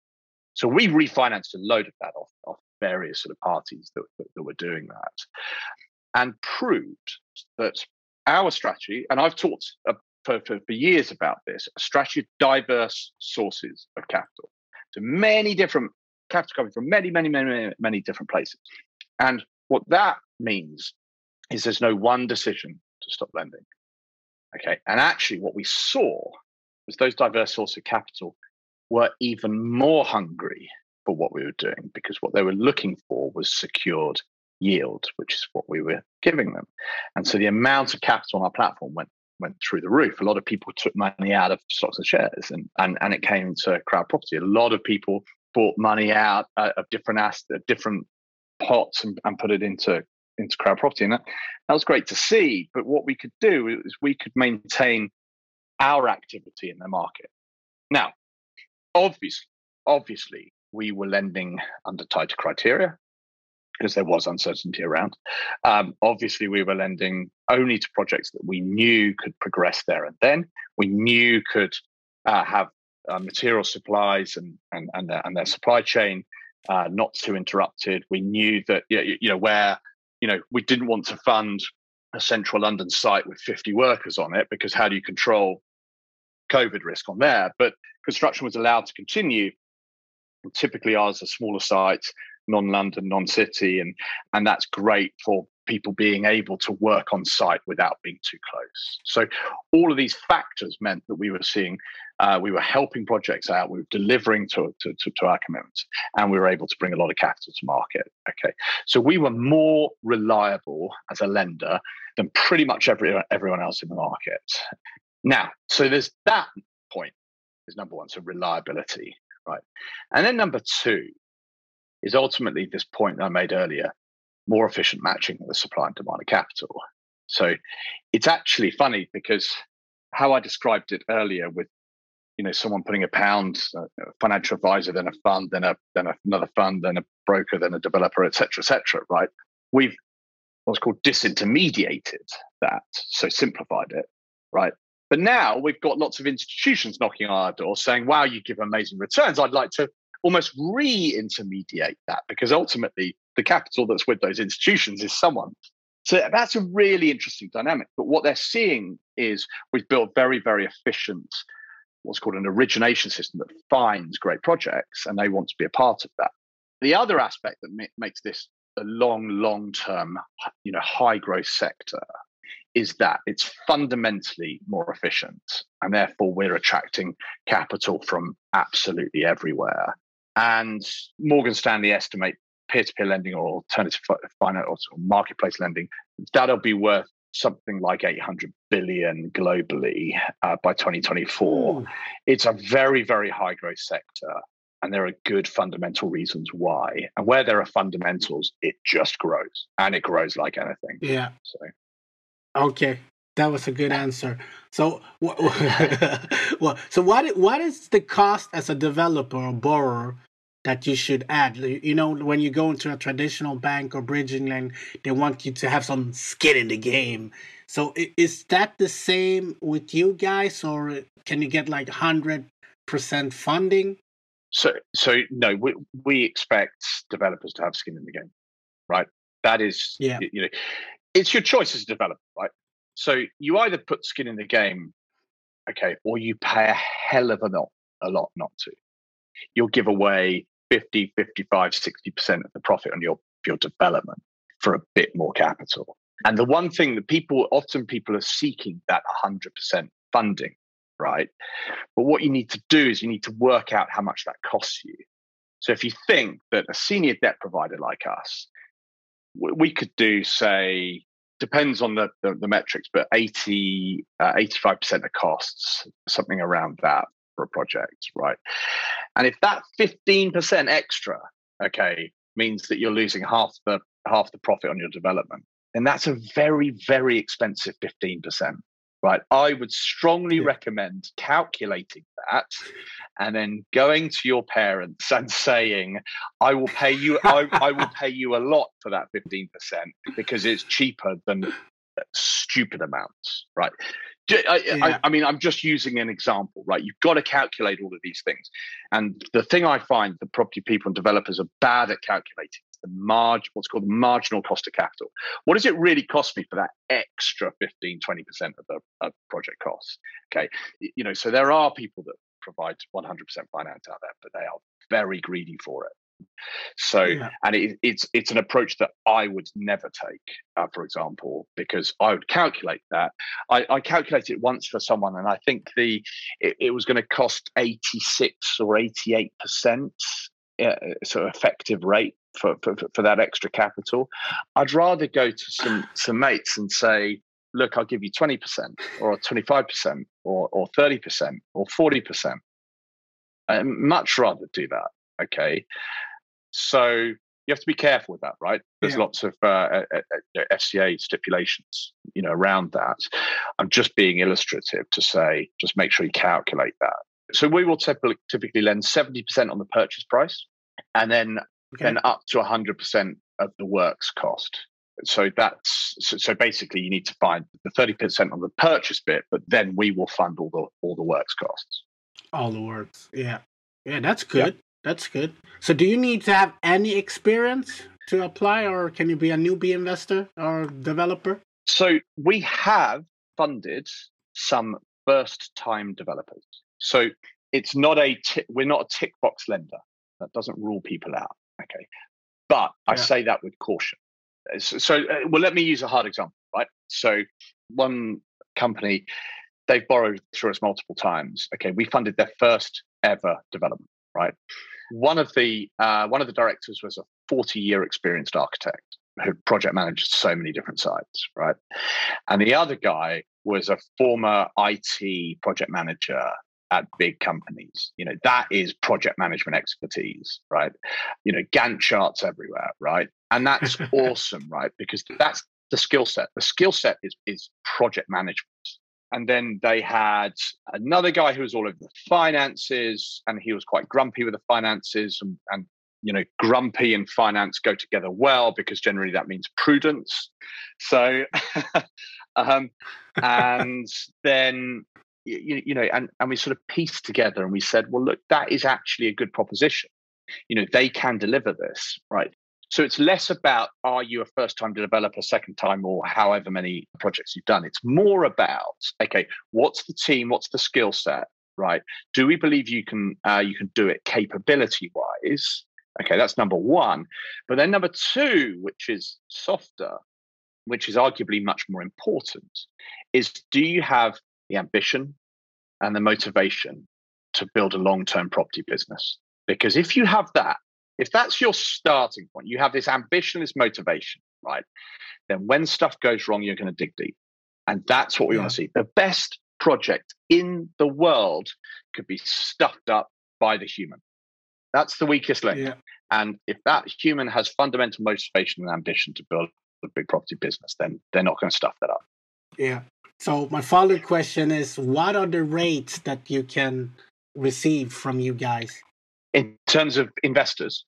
So we refinanced a load of that off, off various sort of parties that, that, that were doing that and proved that our strategy, and I've talked for, for, for, years about this, a strategy of diverse sources of capital. So many different capital coming from many, many, many, many different places. And what that means is there's no one decision to stop lending. Okay. And actually, what we saw was those diverse sources of capital were even more hungry for what we were doing because what they were looking for was secured yield, which is what we were giving them. And so the amount of capital on our platform went went through the roof. A lot of people took money out of stocks and shares, and and, and it came to CrowdProperty. A lot of people bought money out uh, of different assets, different pots, and, and put it into into CrowdProperty, and that, that was great to see. But what we could do is we could maintain our activity in the market. Now, obviously, obviously, we were lending under tighter criteria because there was uncertainty around. Um, obviously, we were lending only to projects that we knew could progress there and then. We knew could uh, have uh, material supplies and and and their, and their supply chain uh, not too interrupted. We knew that you know where you know we didn't want to fund a central London site with 50 workers on it because how do you control COVID risk on there? But construction was allowed to continue. And typically, ours are smaller sites non-London, non-city, and and that's great for people being able to work on site without being too close. So all of these factors meant that we were seeing, uh, we were helping projects out, we were delivering to, to, to, to, our commitments, and we were able to bring a lot of capital to market. Okay, so we were more reliable as a lender than pretty much every, everyone else in the market. Now, so there's that point is number one, so reliability, right? And then number two is ultimately this point I made earlier more efficient matching of the supply and demand of capital. So it's actually funny because how I described it earlier with you know someone putting a pound uh, a financial advisor then a fund then a then another fund then a broker then a developer etc etc right? We've what's called disintermediated that so simplified it right? But now we've got lots of institutions knocking on our door saying wow you give amazing returns. I'd like to almost re-intermediate that because ultimately the capital that's with those institutions is someone. So that's a really interesting dynamic. But what they're seeing is we've built very, very efficient, what's called an origination system that finds great projects, and they want to be a part of that. The other aspect that makes this a long, long-term, you know, high growth sector is that it's fundamentally more efficient, and therefore we're attracting capital from absolutely everywhere. And Morgan Stanley estimate peer-to-peer lending or alternative finance or marketplace lending that'll be worth something like 800 billion globally uh, by 2024. Ooh. It's a very, very high growth sector. And there are good fundamental reasons why. And where there are fundamentals, it just grows and it grows like anything. Yeah. So, okay. That was a good answer. So, well, so what what is the cost as a developer or borrower that you should add? You know, when you go into a traditional bank or bridging lend, they want you to have some skin in the game. So, is that the same with you guys, or can you get like hundred percent funding? So, so no, we we expect developers to have skin in the game, right? That is, yeah. you know, it's your choice as a developer, right? So you either put skin in the game, okay, or you pay a hell of a lot, a lot not to. You'll give away 50, 55, 60% of the profit on your, your development for a bit more capital. And the one thing that people often people are seeking that 100% funding, right? But what you need to do is you need to work out how much that costs you. So if you think that a senior debt provider like us, we could do, say, depends on the, the, the metrics, but 80, uh, 85% of costs, something around that for a project, right? And if that 15% extra, okay, means that you're losing half the half the profit on your development, then that's a very, very expensive 15% right? I would strongly yeah. recommend calculating that and then going to your parents and saying, I will pay you, I, I will pay you a lot for that 15% because it's cheaper than uh, stupid amounts, right? I, yeah. I, I, mean, I'm just using an example, right? You've got to calculate all of these things. And the thing I find the property people and developers are bad at calculating the margin, what's called the marginal cost of capital. What does it really cost me for that extra 15, 20% of the of project cost? Okay. You know, so there are people that provide 100% finance out there, but they are very greedy for it. So, yeah. and it, it's it's an approach that I would never take, uh, for example, because I would calculate that. I, I calculated it once for someone, and I think the it, it was going to cost eighty six or eighty eight percent uh, sort of effective rate for, for, for that extra capital. I'd rather go to some some mates and say, look, I'll give you 20% or 25% or, or 30% or 40%. I'd much rather do that. Okay. So you have to be careful with that, right? There's yeah. lots of uh, uh, uh FCA stipulations, you know, around that. I'm just being illustrative to say, just make sure you calculate that. So we will typically, typically lend 70% on the purchase price and then okay. then up to 100% of the works cost. So that's so, so, basically you need to find the 30% on the purchase bit, but then we will fund all the all the works costs. All the works. Yeah. Yeah, that's good. That's good. So do you need to have any experience to apply or can you be a newbie investor or developer? So we have funded some first time developers. So it's not a t- we're not a tick box lender. That doesn't rule people out. Okay. But I say that with caution. Uh, so, so uh, well, let me use a hard example, right? So, one company, they've borrowed through us multiple times. Okay. We funded their first ever development, right? One of the uh, one of the directors was a 40 year experienced architect who project managed so many different sites, right? And the other guy was a former IT project manager at big companies. You know, that is project management expertise, right? You know, Gantt charts everywhere, right? And that's awesome, right? Because that's the skill set. The skill set is is project management. And then they had another guy who was all over the finances, and he was quite grumpy with the finances. And, and you know, grumpy and finance go together well because generally that means prudence. So, um, and then you, you know, and, and we sort of pieced together and we said, well, look, that is actually a good proposition. You know, they can deliver this, right? So it's less about are you a first time developer, second time, or however many projects you've done. It's more about okay, what's the team, what's the skill set, right? Do we believe you can uh, you can do it capability wise? Okay, that's number one. But then number two, which is softer, which is arguably much more important, is do you have the ambition and the motivation to build a long term property business. Because if you have that, if that's your starting point, you have this ambition, this motivation, right? Then when stuff goes wrong, you're going to dig deep. And that's what we yeah. want to see. The best project in the world could be stuffed up by the human. That's the weakest link. Yeah. And if that human has fundamental motivation and ambition to build a big property business, then they're not going to stuff that up. Yeah. So my follow up question is, what are the rates that you can receive from you guys? In terms of investors?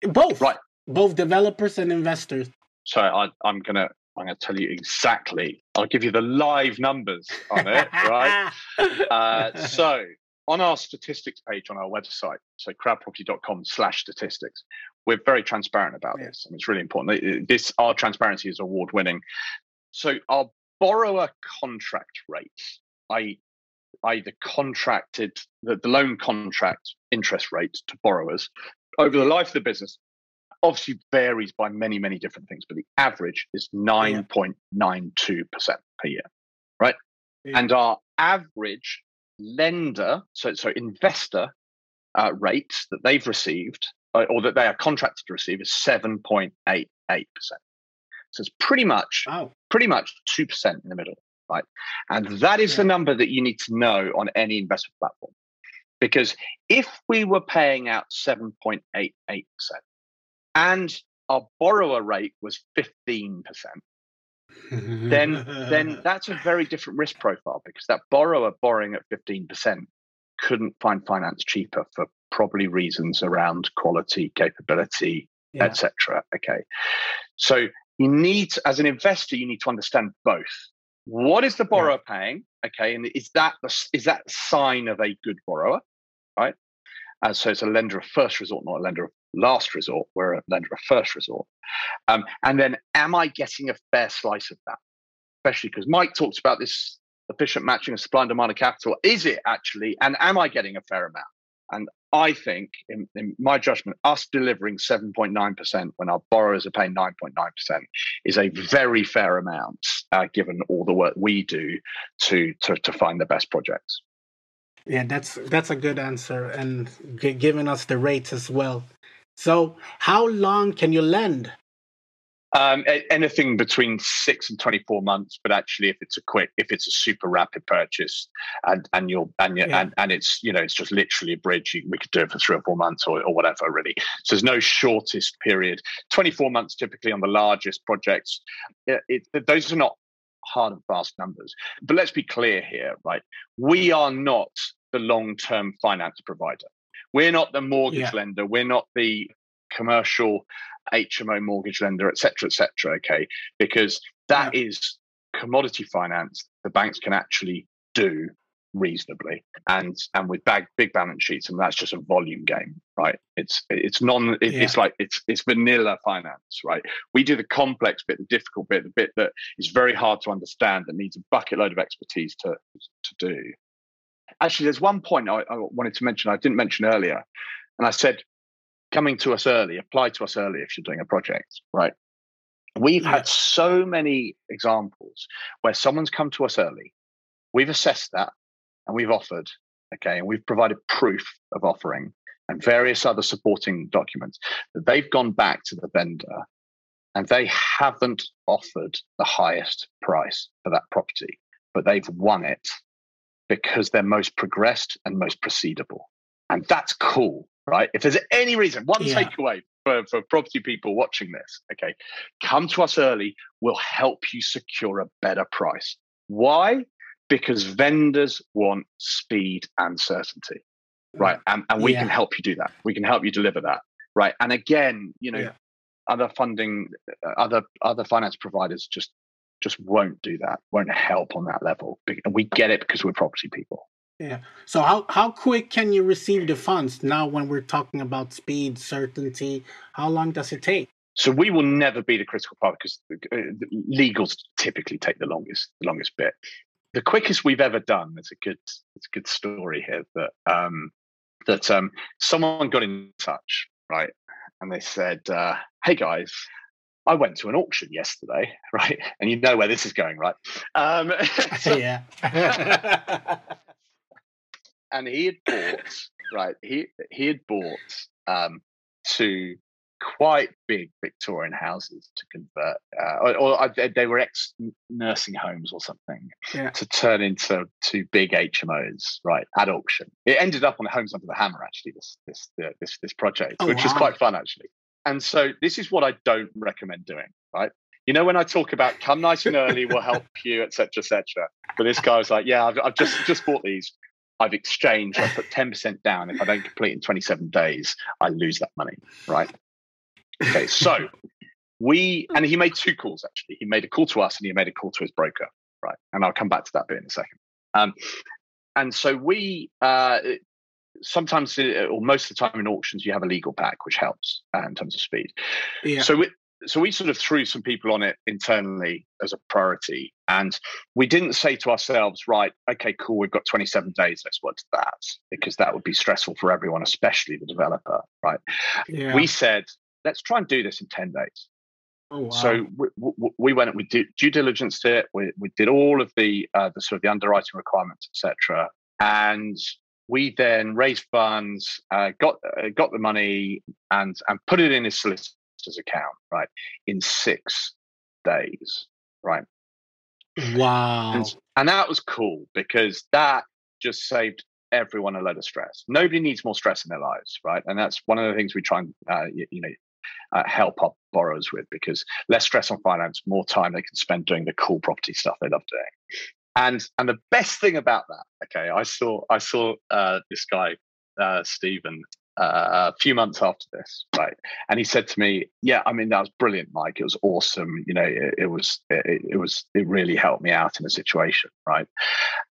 Both. Right. Both developers and investors. So I, I'm gonna I'm gonna tell you exactly. I'll give you the live numbers on it, right? Uh, so on our statistics page on our website, so crowdproperty.com slash statistics, we're very transparent about yeah. this. And it's really important. This our transparency is award winning. So our borrower contract rates, i.e., the contracted, the, the loan contract interest rate to borrowers over the life of the business obviously varies by many, many different things, but the average is 9.92% per year, right? Yeah. And our average lender, so, so investor uh, rates that they've received uh, or that they are contracted to receive is 7.88%. So it's pretty much, pretty much 2% in the middle, right? And that is yeah. the number that you need to know on any investment platform. Because if we were paying out 7.88%, and our borrower rate was 15%, then then that's a very different risk profile because that borrower borrowing at 15% couldn't find finance cheaper for probably reasons around quality, capability, yeah. etc. Okay. So you need as an investor, you need to understand both. What is the borrower yeah. paying? Okay, and is that the, is that sign of a good borrower, right? And so it's a lender of first resort, not a lender of last resort. We're a lender of first resort. Um, and then, am I getting a fair slice of that? Especially because Mike talks about this efficient matching of supply and demand of capital. Is it actually? And am I getting a fair amount? And I think, in, in my judgment, us delivering 7.9% when our borrowers are paying 9.9% is a very fair amount, uh, given all the work we do to, to, to find the best projects. Yeah, that's that's a good answer, and g- giving us the rates as well. So, how long can you lend? Um, anything between six and twenty-four months, but actually, if it's a quick, if it's a super rapid purchase, and and you're and yeah. and, and it's you know it's just literally a bridge, you, we could do it for three or four months or, or whatever, really. So there's no shortest period. Twenty-four months typically on the largest projects. It, it, those are not hard and fast numbers. But let's be clear here, right? We are not the long-term finance provider. We're not the mortgage yeah. lender. We're not the commercial HMO mortgage lender, et cetera, et cetera. Okay, because that yeah. is commodity finance. The banks can actually do reasonably and and with big big balance sheets and that's just a volume game right it's it's non it, yeah. it's like it's it's vanilla finance right we do the complex bit the difficult bit the bit that is very hard to understand that needs a bucket load of expertise to to do actually, there's one point I, I wanted to mention I didn't mention earlier, and I said coming to us early, apply to us early if you're doing a project, right? We've yeah. had so many examples where someone's come to us early, we've assessed that, and we've offered, okay, and we've provided proof of offering and various other supporting documents that they've gone back to the vendor and they haven't offered the highest price for that property, but they've won it because they're most progressed and most proceedable. And that's cool, right? If there's any reason, one yeah. takeaway for, for property people watching this, okay, come to us early. We'll help you secure a better price. Why? Because vendors want speed and certainty, right? Mm. And, and we yeah. can help you do that. We can help you deliver that, right? And again, you know, yeah. other funding, uh, other other finance providers just just won't do that, won't help on that level. And we get it because we're property people. Yeah. So how how quick can you receive the funds now when we're talking about speed, certainty? How long does it take? So we will never be the critical part because uh, legals typically take the longest the longest bit. The quickest we've ever done. It's a good it's a good story here that um, that um, someone got in touch right, and they said, uh, "Hey guys, I went to an auction yesterday, right? And you know where this is going, right? Um, so, yeah. And he had bought, right? He he had bought um, two quite big Victorian houses to convert, uh, or, or, they were ex nursing homes or something, yeah. to turn into two big HMOs, right? At auction, it ended up on Homes Under the Hammer, actually. This this this this project, oh, which wow. was quite fun, actually. And so this is what I don't recommend doing, right? You know, when I talk about come nice and early, we'll help you, etc., etc. But this guy was like, yeah, I've, I've just just bought these. I've exchanged. I put ten percent down. If I don't complete in twenty seven days, I lose that money, right? Okay, so we and he made two calls actually. He made a call to us and he made a call to his broker, right? And I'll come back to that bit in a second. Um, and so we uh, sometimes uh, or most of the time in auctions you have a legal pack which helps uh, in terms of speed yeah. so we, so we sort of threw some people on it internally as a priority. And we didn't say to ourselves, right, okay, cool, we've got 27 days, let's work to that, because that would be stressful for everyone, especially the developer, right? Yeah. We said, let's try and do this in 10 days. Oh, wow. So we, we, went, we did due diligence to it. We, we did all of the uh, the sort of the underwriting requirements, etc. And we then raised funds, uh, got uh, got the money, and and put it in his solicitor's account, right, in six days, right. Wow. And, and that was cool because that just saved everyone a lot of stress. Nobody needs more stress in their lives, right? And that's one of the things we try and uh, you, you, know uh, help our borrowers with because less stress on finance, more time they can spend doing the cool property stuff they love doing. And and the best thing about that, okay, I saw I saw uh, this guy uh, Stephen uh, a few months after this, right? And he said to me, "Yeah, I mean that was brilliant, Mike. It was awesome. You know, it, it was it, it, was it really helped me out in a situation, right?"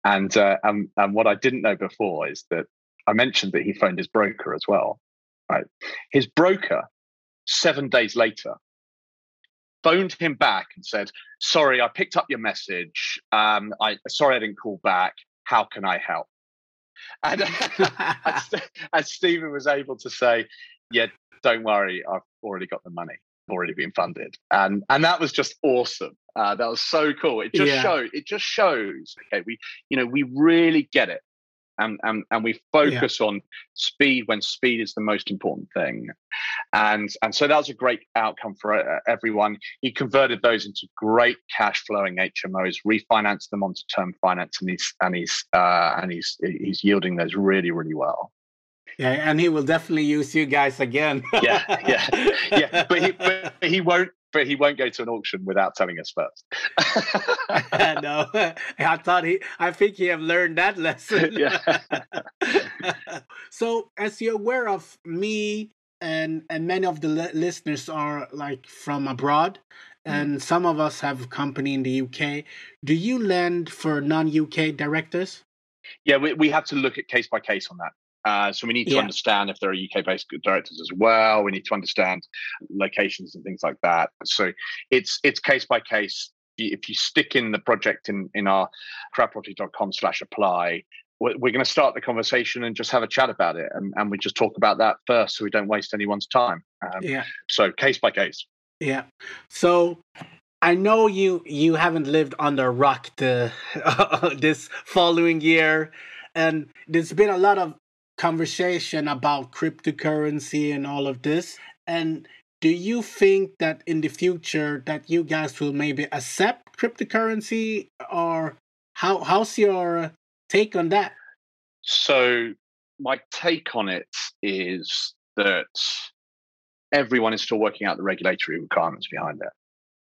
And uh, and and what I didn't know before is that I mentioned that he phoned his broker as well, right? His broker seven days later, phoned him back and said, "Sorry, I picked up your message. Um, I sorry I didn't call back. How can I help?" And, as Stephen was able to say, "Yeah, don't worry. I've already got the money. Already been funded." And and that was just awesome. Uh, that was so cool. It just yeah. showed. It just shows. Okay, we you know we really get it and and, and we focus yeah. on speed when speed is the most important thing and and so that was a great outcome for uh, everyone he converted those into great cash flowing hmos refinanced them onto term finance and he's and he's uh, and he's he's yielding those really really well yeah, and he will definitely use you guys again. yeah, yeah, yeah. But he, but he won't but he won't go to an auction without telling us first. no, I thought he. I think he have learned that lesson. yeah. so, as you're aware of, me and and many of the listeners are like from abroad, mm. and some of us have company in the UK. Do you lend for non-UK directors? Yeah, we, we have to look at case by case on that. Uh, so we need to yeah. understand if there are UK based directors as well. We need to understand locations and things like that. So it's it's case by case. If you stick in the project in in our crowdproperty.com slash apply, we're, we're going to start the conversation and just have a chat about it, and, and we just talk about that first, so we don't waste anyone's time. Um, yeah. So case by case. Yeah. So I know you you haven't lived under a rock the, uh, this following year, and there's been a lot of conversation about cryptocurrency and all of this. And do you think that in the future that you guys will maybe accept cryptocurrency or how how's your take on that? So my take on it is that everyone is still working out the regulatory requirements behind it.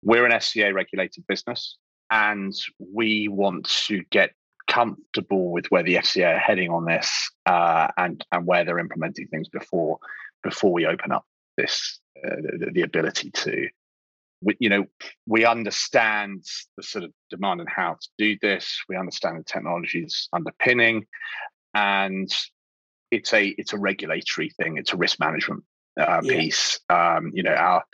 We're an FCA regulated business and we want to get comfortable with where the FCA are heading on this uh, and and where they're implementing things before before we open up this uh, the, the, ability to. We, you know we understand the sort of demand and how to do this. We understand the technologies underpinning and it's a it's a regulatory thing. It's a risk management uh, yeah. piece. Um, you know our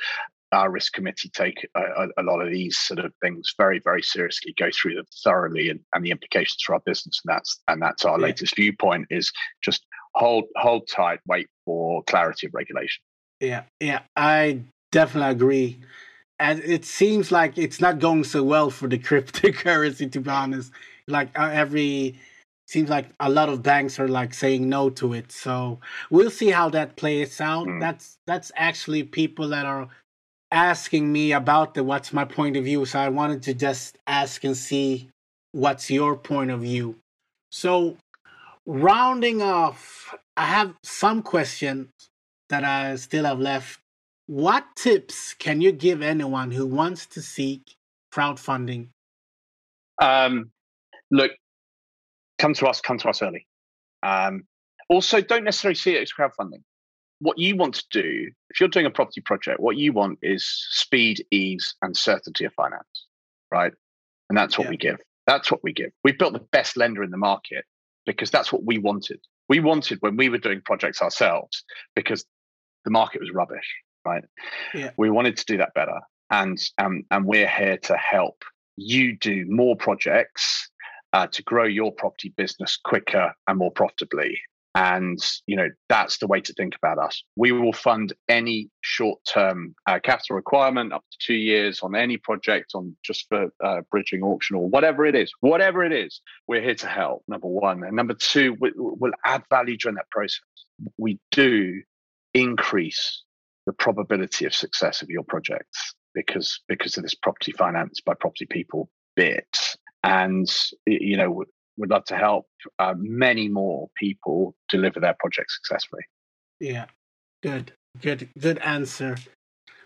our risk committee take a, a, lot of these sort of things very, very seriously, go through them thoroughly, and, and the implications for our business. And that's and that's our yeah. latest viewpoint: is just hold hold tight, wait for clarity of regulation. Yeah, yeah, I definitely agree. And it seems like it's not going so well for the cryptocurrency, to be honest. Like uh, every seems like a lot of banks are like saying no to it so we'll see how that plays out mm. that's that's actually people that are asking me about the what's my point of view. So I wanted to just ask and see what's your point of view. So rounding off, I have some questions that I still have left. What tips can you give anyone who wants to seek crowdfunding? Um, look, come to us, come to us early. Um, also, don't necessarily see it as crowdfunding what you want to do, if you're doing a property project, what you want is speed, ease, and certainty of finance, right? And that's what yeah. we give. That's what we give. We've built the best lender in the market because that's what we wanted. We wanted when we were doing projects ourselves because the market was rubbish, right? Yeah. We wanted to do that better, and um, and we're here to help you do more projects uh, to grow your property business quicker and more profitably. And you know that's the way to think about us. We will fund any short-term uh, capital requirement up to two years on any project, on just for uh, bridging auction or whatever it is. Whatever it is, we're here to help. Number one, and number two, we, we'll add value during that process. We do increase the probability of success of your projects because because of this property finance by property people bit and you know would love to help uh, many more people deliver their projects successfully. Yeah, good, good, good answer.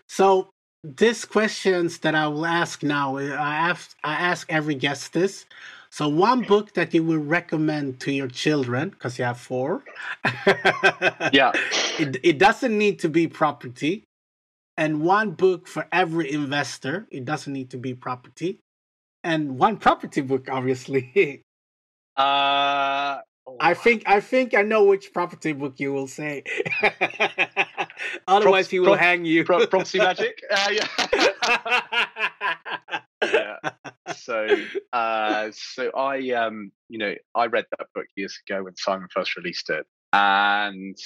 So this questions that I will ask now, uh, I ask I ask every guest this. So one book that you would recommend to your children because you have four. yeah, it it doesn't need to be property, and one book for every investor. It doesn't need to be property, and one property book, obviously. Uh, oh, I think I think I know which property book you will say. Otherwise, he will hang you. Pro- property magic. Uh, yeah. yeah. So, uh, so I, um, you know, I read that book years ago when Simon first released it, and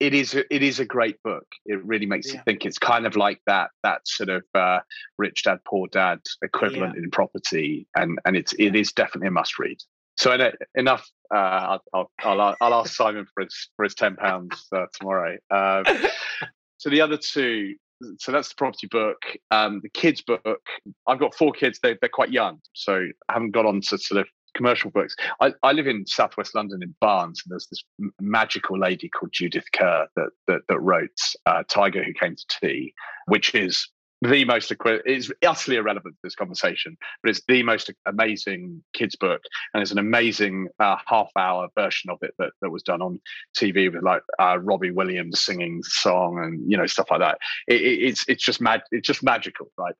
it is it is a great book. It really makes yeah. you think. It's kind of like that that sort of uh, rich dad poor dad equivalent yeah. in property, and and it's it is definitely a must read. So enough. Uh, I'll, I'll, I'll, ask Simon for his for his ten pounds uh, tomorrow. Um, so the other two. So that's the property book. Um, the kids book. I've got four kids. They, they're quite young, so I haven't got on to sort of commercial books. I, I live in southwest London in Barnes, and there's this magical lady called Judith Kerr that that, that wrote uh, Tiger Who Came to Tea, which is the most it's utterly irrelevant to this conversation but it's the most amazing kids book and it's an amazing uh, half hour version of it that, that was done on tv with like uh, robbie williams singing song and you know stuff like that. It, it, it's it's just mad it's just magical right?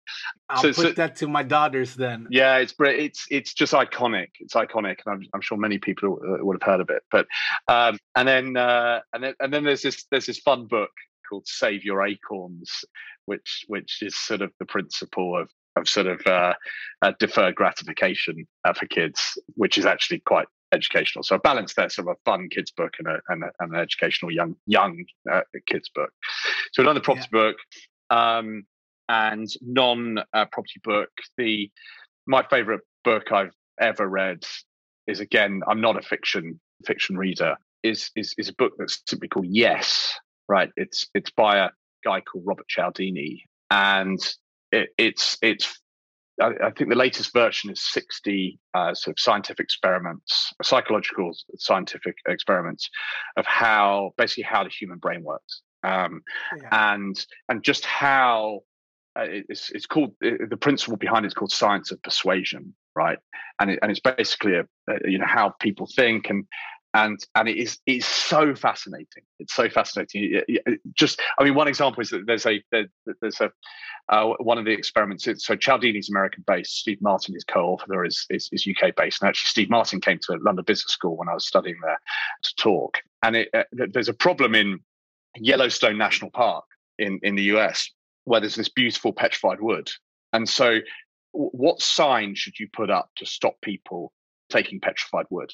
I'll so, put so, that to my daughters then. Yeah it's it's it's just iconic it's iconic and i'm, I'm sure many people would have heard of it but um, and then uh, and then and then there's this there's this fun book called Save Your Acorns, which which is sort of the principle of of sort of uh, uh, deferred gratification uh, for kids, which is actually quite educational. So a balance there, sort of a fun kids book and, a, and, a, and an educational young young uh, kids book. So another property yeah. book um, and non uh, property book. The my favorite book I've ever read is again I'm not a fiction fiction reader. Is is is a book that's simply called Yes right? It's it's by a guy called Robert Cialdini, and it, it's it's. I, I think the latest version is 60 uh, sort of scientific experiments, psychological scientific experiments of how basically how the human brain works, um, yeah. and and just how uh, it's it's called the principle behind it is called science of persuasion, right? And it, and it's basically a, a, you know how people think and and and it is it's so fascinating. It's so fascinating. just, I mean, one example is that there's a there's a uh, one of the experiments. So Cialdini's American based. Steve Martin, is co-author, is, is, is UK based. And actually, Steve Martin came to London Business School when I was studying there to talk. And it, uh, there's a problem in Yellowstone National Park in in the US where there's this beautiful petrified wood. And so, what sign should you put up to stop people taking petrified wood?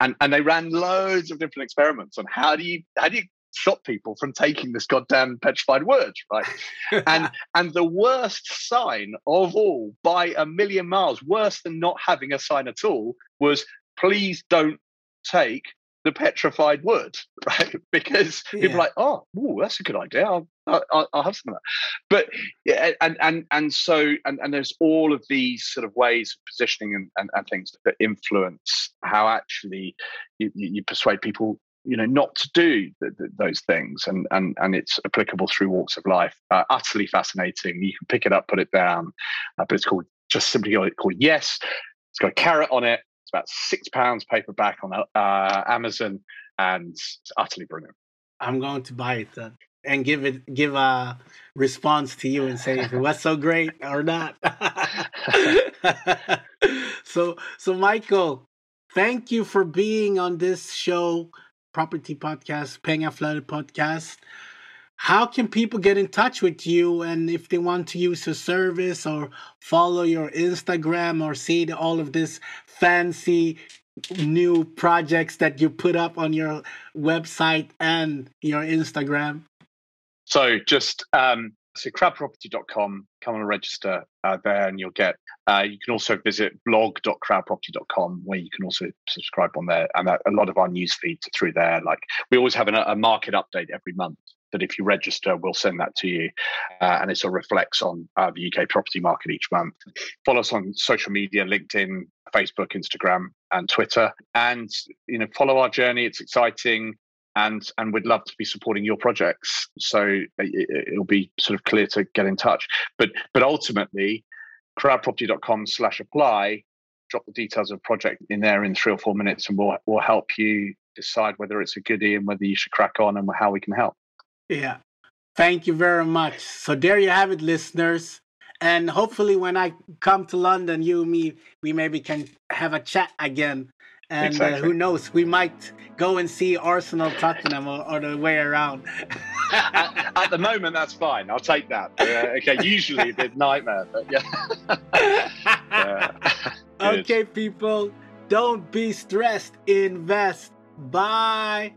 And and they ran loads of different experiments on how do you how do you stop people from taking this goddamn petrified word right and and the worst sign of all by a million miles worse than not having a sign at all was please don't take the petrified wood, right? Because yeah. people are like, oh, ooh, that's a good idea. I'll, I'll, I'll, have some of that. But yeah, and and and so and, and there's all of these sort of ways of positioning and, and, and things that influence how actually you, you persuade people you know not to do the, the, those things. And and and it's applicable through walks of life. Uh, utterly fascinating. You can pick it up put it down. Uh, but it's called just simply called yes. It's got a carrot on it. It's about six pounds paperback on uh, Amazon, and it's utterly brilliant. I'm going to buy it then and give it give a response to you and say if it was so great or not. so so Michael, thank you for being on this show, Property Podcast, Penga Flooded Podcast. how can people get in touch with you and if they want to use your service or follow your Instagram or see all of this fancy new projects that you put up on your website and your Instagram? So just um, so crowdproperty.com, come and register uh, there and you'll get, uh, you can also visit blog.crowdproperty.com where you can also subscribe on there. And a lot of our news feeds are through there. Like we always have an, a market update every month that if you register, we'll send that to you. Uh, and it sort of reflects on uh, the UK property market each month. Follow us on social media, LinkedIn, Facebook, Instagram, and Twitter. And, you know, follow our journey. It's exciting. And, and we'd love to be supporting your projects. So it, will be sort of clear to get in touch. But but ultimately, crowdproperty.com slash apply, drop the details of project in there in three or four minutes and we'll, we'll help you decide whether it's a goodie and whether you should crack on and how we can help. Yeah. Thank you very much. So there you have it, listeners. And hopefully, when I come to London, you and me, we maybe can have a chat again. And uh, exactly. uh, who knows, we might go and see Arsenal Tottenham or, or the way around. at, at, the moment, that's fine. I'll take that. Uh, okay, usually a bit nightmare, but yeah. yeah. okay, people, don't be stressed. Invest. Bye.